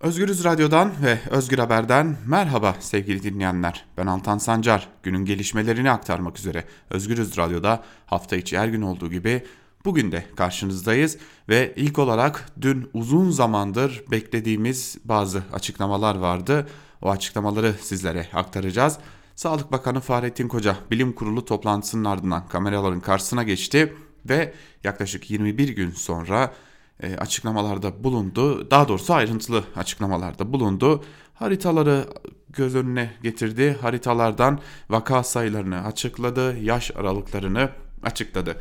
Özgürüz Radyo'dan ve Özgür Haber'den merhaba sevgili dinleyenler. Ben Altan Sancar. Günün gelişmelerini aktarmak üzere Özgürüz Radyo'da hafta içi her gün olduğu gibi bugün de karşınızdayız. Ve ilk olarak dün uzun zamandır beklediğimiz bazı açıklamalar vardı. O açıklamaları sizlere aktaracağız. Sağlık Bakanı Fahrettin Koca bilim kurulu toplantısının ardından kameraların karşısına geçti ve yaklaşık 21 gün sonra e, açıklamalarda bulundu. Daha doğrusu ayrıntılı açıklamalarda bulundu. Haritaları göz önüne getirdi. Haritalardan vaka sayılarını açıkladı, yaş aralıklarını açıkladı.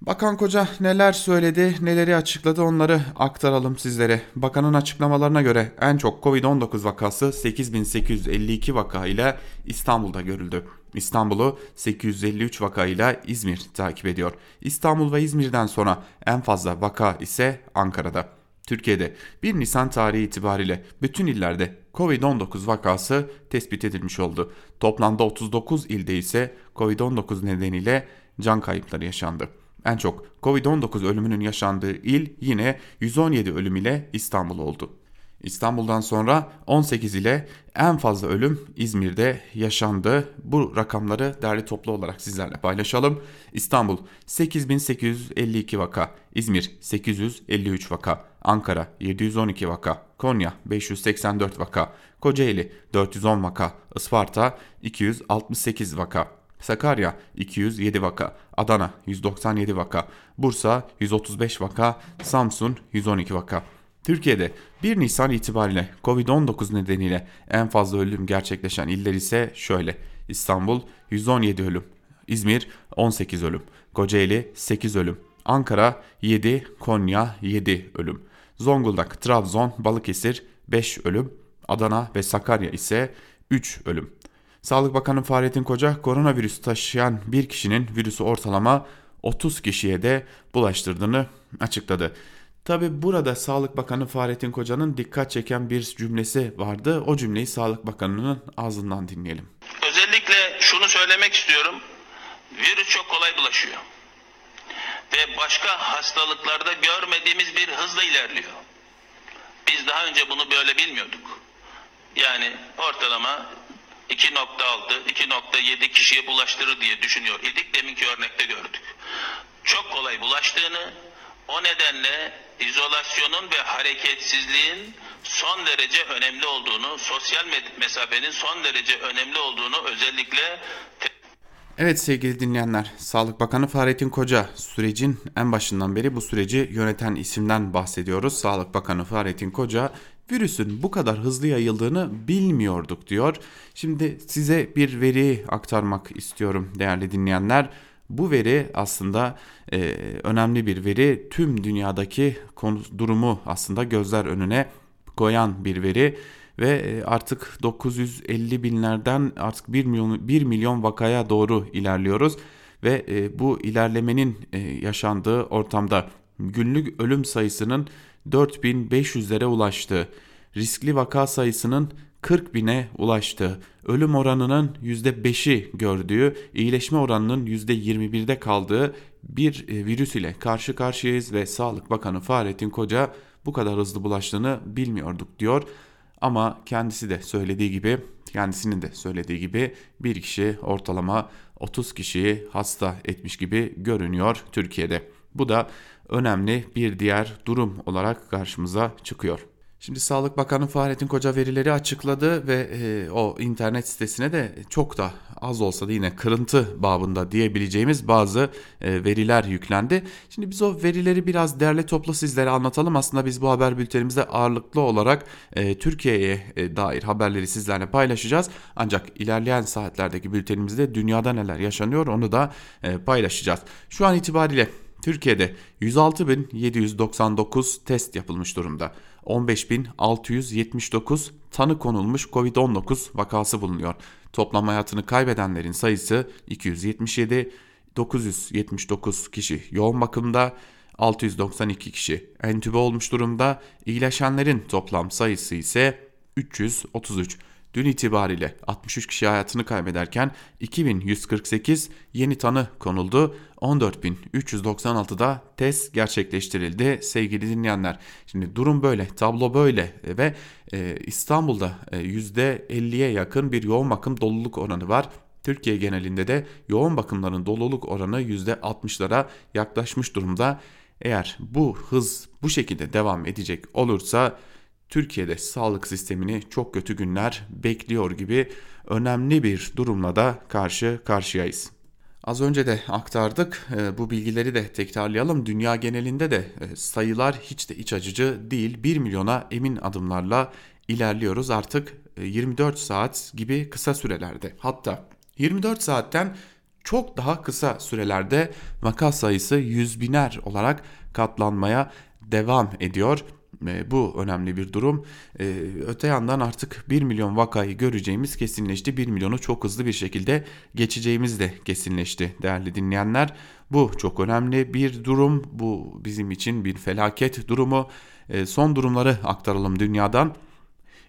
Bakan Koca neler söyledi, neleri açıkladı onları aktaralım sizlere. Bakanın açıklamalarına göre en çok Covid-19 vakası 8852 vaka ile İstanbul'da görüldü. İstanbul'u 853 vaka ile İzmir takip ediyor. İstanbul ve İzmir'den sonra en fazla vaka ise Ankara'da. Türkiye'de 1 Nisan tarihi itibariyle bütün illerde Covid-19 vakası tespit edilmiş oldu. Toplamda 39 ilde ise Covid-19 nedeniyle can kayıpları yaşandı. En çok Covid-19 ölümünün yaşandığı il yine 117 ölüm ile İstanbul oldu. İstanbul'dan sonra 18 ile en fazla ölüm İzmir'de yaşandı. Bu rakamları derli toplu olarak sizlerle paylaşalım. İstanbul 8852 vaka, İzmir 853 vaka, Ankara 712 vaka, Konya 584 vaka, Kocaeli 410 vaka, Isparta 268 vaka, Sakarya 207 vaka, Adana 197 vaka, Bursa 135 vaka, Samsun 112 vaka. Türkiye'de 1 Nisan itibariyle Covid-19 nedeniyle en fazla ölüm gerçekleşen iller ise şöyle. İstanbul 117 ölüm, İzmir 18 ölüm, Kocaeli 8 ölüm, Ankara 7, Konya 7 ölüm, Zonguldak, Trabzon, Balıkesir 5 ölüm, Adana ve Sakarya ise 3 ölüm. Sağlık Bakanı Fahrettin Koca koronavirüs taşıyan bir kişinin virüsü ortalama 30 kişiye de bulaştırdığını açıkladı. Tabi burada Sağlık Bakanı Fahrettin Koca'nın dikkat çeken bir cümlesi vardı. O cümleyi Sağlık Bakanı'nın ağzından dinleyelim. Özellikle şunu söylemek istiyorum. Virüs çok kolay bulaşıyor. Ve başka hastalıklarda görmediğimiz bir hızla ilerliyor. Biz daha önce bunu böyle bilmiyorduk. Yani ortalama 2.6, 2.7 kişiye bulaştırır diye düşünüyor idik. Deminki örnekte gördük. Çok kolay bulaştığını, o nedenle izolasyonun ve hareketsizliğin son derece önemli olduğunu, sosyal mesafenin son derece önemli olduğunu özellikle Evet sevgili dinleyenler, Sağlık Bakanı Fahrettin Koca sürecin en başından beri bu süreci yöneten isimden bahsediyoruz. Sağlık Bakanı Fahrettin Koca virüsün bu kadar hızlı yayıldığını bilmiyorduk diyor. Şimdi size bir veri aktarmak istiyorum değerli dinleyenler. Bu veri aslında e, önemli bir veri. Tüm dünyadaki konu, durumu aslında gözler önüne koyan bir veri ve e, artık 950 binlerden artık 1 milyon 1 milyon vakaya doğru ilerliyoruz ve e, bu ilerlemenin e, yaşandığı ortamda günlük ölüm sayısının 4500'lere ulaştığı, riskli vaka sayısının 40 bine ulaştığı, ölüm oranının %5'i gördüğü, iyileşme oranının %21'de kaldığı bir virüs ile karşı karşıyayız ve Sağlık Bakanı Fahrettin Koca bu kadar hızlı bulaştığını bilmiyorduk diyor. Ama kendisi de söylediği gibi, kendisinin de söylediği gibi bir kişi ortalama 30 kişiyi hasta etmiş gibi görünüyor Türkiye'de. Bu da önemli bir diğer durum olarak karşımıza çıkıyor. Şimdi Sağlık Bakanı Fahrettin Koca verileri açıkladı ve e, o internet sitesine de çok da az olsa da yine kırıntı babında diyebileceğimiz bazı e, veriler yüklendi. Şimdi biz o verileri biraz derle topla sizlere anlatalım. Aslında biz bu haber bültenimizde ağırlıklı olarak e, Türkiye'ye e, dair haberleri sizlerle paylaşacağız. Ancak ilerleyen saatlerdeki bültenimizde dünyada neler yaşanıyor onu da e, paylaşacağız. Şu an itibariyle Türkiye'de 106.799 test yapılmış durumda. 15.679 tanı konulmuş COVID-19 vakası bulunuyor. Toplam hayatını kaybedenlerin sayısı 277, 979 kişi yoğun bakımda, 692 kişi entübe olmuş durumda. İyileşenlerin toplam sayısı ise 333. dün itibariyle 63 kişi hayatını kaybederken 2148 yeni tanı konuldu. 14.396'da test gerçekleştirildi sevgili dinleyenler. Şimdi durum böyle, tablo böyle ve e, İstanbul'da e, %50'ye yakın bir yoğun bakım doluluk oranı var. Türkiye genelinde de yoğun bakımların doluluk oranı %60'lara yaklaşmış durumda. Eğer bu hız bu şekilde devam edecek olursa Türkiye'de sağlık sistemini çok kötü günler bekliyor gibi önemli bir durumla da karşı karşıyayız. Az önce de aktardık. E, bu bilgileri de tekrarlayalım. Dünya genelinde de e, sayılar hiç de iç acıcı değil. 1 milyona emin adımlarla ilerliyoruz. Artık 24 e, saat gibi kısa sürelerde. Hatta 24 saatten çok daha kısa sürelerde vaka sayısı yüz biner olarak katlanmaya devam ediyor. Bu önemli bir durum. Öte yandan artık 1 milyon vakayı göreceğimiz kesinleşti. 1 milyonu çok hızlı bir şekilde geçeceğimiz de kesinleşti değerli dinleyenler. Bu çok önemli bir durum. Bu bizim için bir felaket durumu. Son durumları aktaralım dünyadan.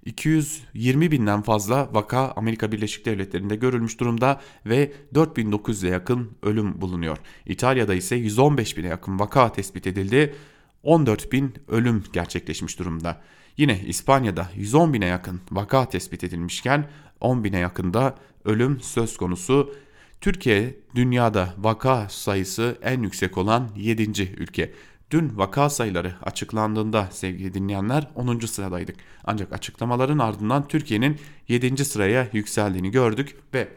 220 binden fazla vaka Amerika Birleşik Devletleri'nde görülmüş durumda ve 4900'e yakın ölüm bulunuyor. İtalya'da ise 115 bine yakın vaka tespit edildi. 14 bin ölüm gerçekleşmiş durumda. Yine İspanya'da 110 bine yakın vaka tespit edilmişken 10 bine yakında ölüm söz konusu. Türkiye dünyada vaka sayısı en yüksek olan 7. ülke. Dün vaka sayıları açıklandığında sevgili dinleyenler 10. sıradaydık. Ancak açıklamaların ardından Türkiye'nin 7. sıraya yükseldiğini gördük ve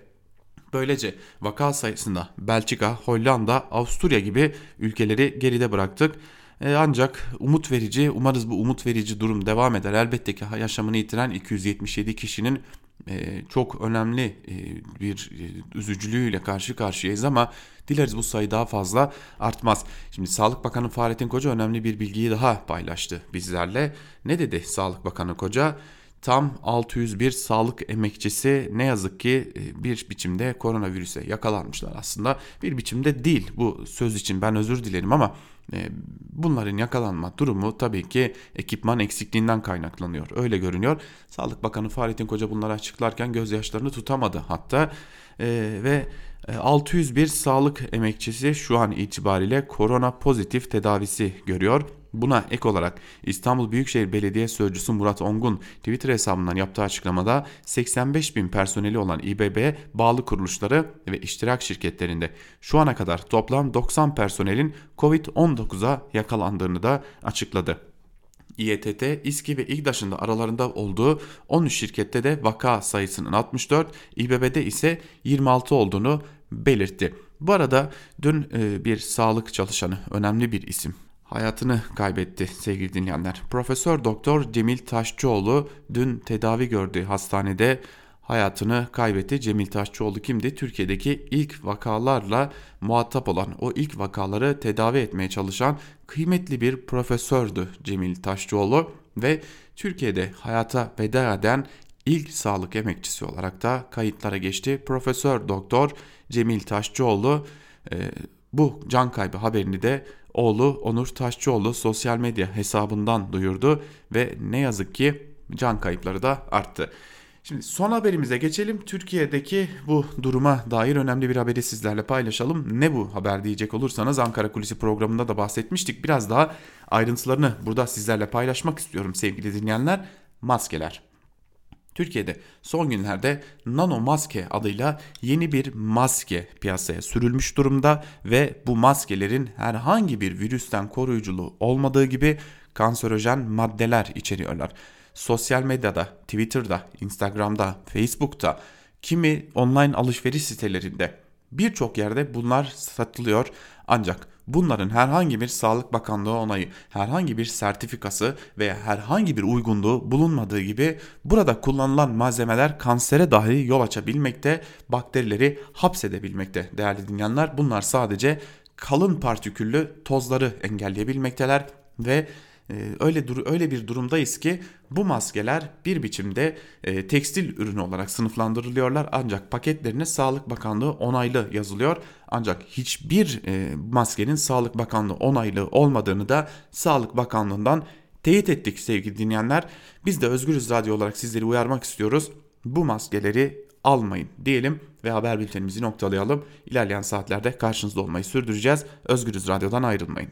böylece vaka sayısında Belçika, Hollanda, Avusturya gibi ülkeleri geride bıraktık. E, ancak umut verici, umarız bu umut verici durum devam eder. Elbette ki yaşamını yitiren 277 kişinin e, çok önemli e, bir üzücülüğüyle karşı karşıyayız ama dileriz bu sayı daha fazla artmaz. Şimdi Sağlık Bakanı Fahrettin Koca önemli bir bilgiyi daha paylaştı bizlerle. Ne dedi Sağlık Bakanı Koca? Tam 601 sağlık emekçisi ne yazık ki bir biçimde koronavirüse yakalanmışlar aslında. Bir biçimde değil bu söz için ben özür dilerim ama bunların yakalanma durumu tabii ki ekipman eksikliğinden kaynaklanıyor. Öyle görünüyor. Sağlık Bakanı Fahrettin Koca bunları açıklarken gözyaşlarını tutamadı hatta ve 601 sağlık emekçisi şu an itibariyle korona pozitif tedavisi görüyor. Buna ek olarak İstanbul Büyükşehir Belediye Sözcüsü Murat Ongun Twitter hesabından yaptığı açıklamada 85 bin personeli olan İBB bağlı kuruluşları ve iştirak şirketlerinde şu ana kadar toplam 90 personelin Covid-19'a yakalandığını da açıkladı. İETT, İSKİ ve İGDAŞ'ın da aralarında olduğu 13 şirkette de vaka sayısının 64, İBB'de ise 26 olduğunu belirtti. Bu arada dün e, bir sağlık çalışanı, önemli bir isim hayatını kaybetti sevgili dinleyenler. Profesör Doktor Cemil Taşçıoğlu dün tedavi gördüğü hastanede hayatını kaybetti. Cemil Taşçıoğlu kimdi? Türkiye'deki ilk vakalarla muhatap olan, o ilk vakaları tedavi etmeye çalışan kıymetli bir profesördü Cemil Taşçıoğlu ve Türkiye'de hayata veda eden ilk sağlık emekçisi olarak da kayıtlara geçti. Profesör Doktor Cemil Taşçıoğlu e, bu can kaybı haberini de oğlu Onur Taşçıoğlu sosyal medya hesabından duyurdu ve ne yazık ki can kayıpları da arttı. Şimdi son haberimize geçelim. Türkiye'deki bu duruma dair önemli bir haberi sizlerle paylaşalım. Ne bu haber diyecek olursanız Ankara Kulisi programında da bahsetmiştik. Biraz daha ayrıntılarını burada sizlerle paylaşmak istiyorum sevgili dinleyenler. Maskeler. Türkiye'de son günlerde nano maske adıyla yeni bir maske piyasaya sürülmüş durumda ve bu maskelerin herhangi bir virüsten koruyuculuğu olmadığı gibi kanserojen maddeler içeriyorlar. Sosyal medyada, Twitter'da, Instagram'da, Facebook'ta, kimi online alışveriş sitelerinde birçok yerde bunlar satılıyor ancak bunların herhangi bir Sağlık Bakanlığı onayı, herhangi bir sertifikası veya herhangi bir uygunluğu bulunmadığı gibi burada kullanılan malzemeler kansere dahi yol açabilmekte, bakterileri hapsedebilmekte değerli dinleyenler. Bunlar sadece kalın partiküllü tozları engelleyebilmekteler ve öyle dur öyle bir durumdayız ki bu maskeler bir biçimde e, tekstil ürünü olarak sınıflandırılıyorlar ancak paketlerine Sağlık Bakanlığı onaylı yazılıyor. Ancak hiçbir e, maskenin Sağlık Bakanlığı onaylı olmadığını da Sağlık Bakanlığı'ndan teyit ettik sevgili dinleyenler. Biz de Özgürüz Radyo olarak sizleri uyarmak istiyoruz. bu maskeleri almayın diyelim ve haber bültenimizi noktalayalım. İlerleyen saatlerde karşınızda olmayı sürdüreceğiz. Özgürüz Radyo'dan ayrılmayın.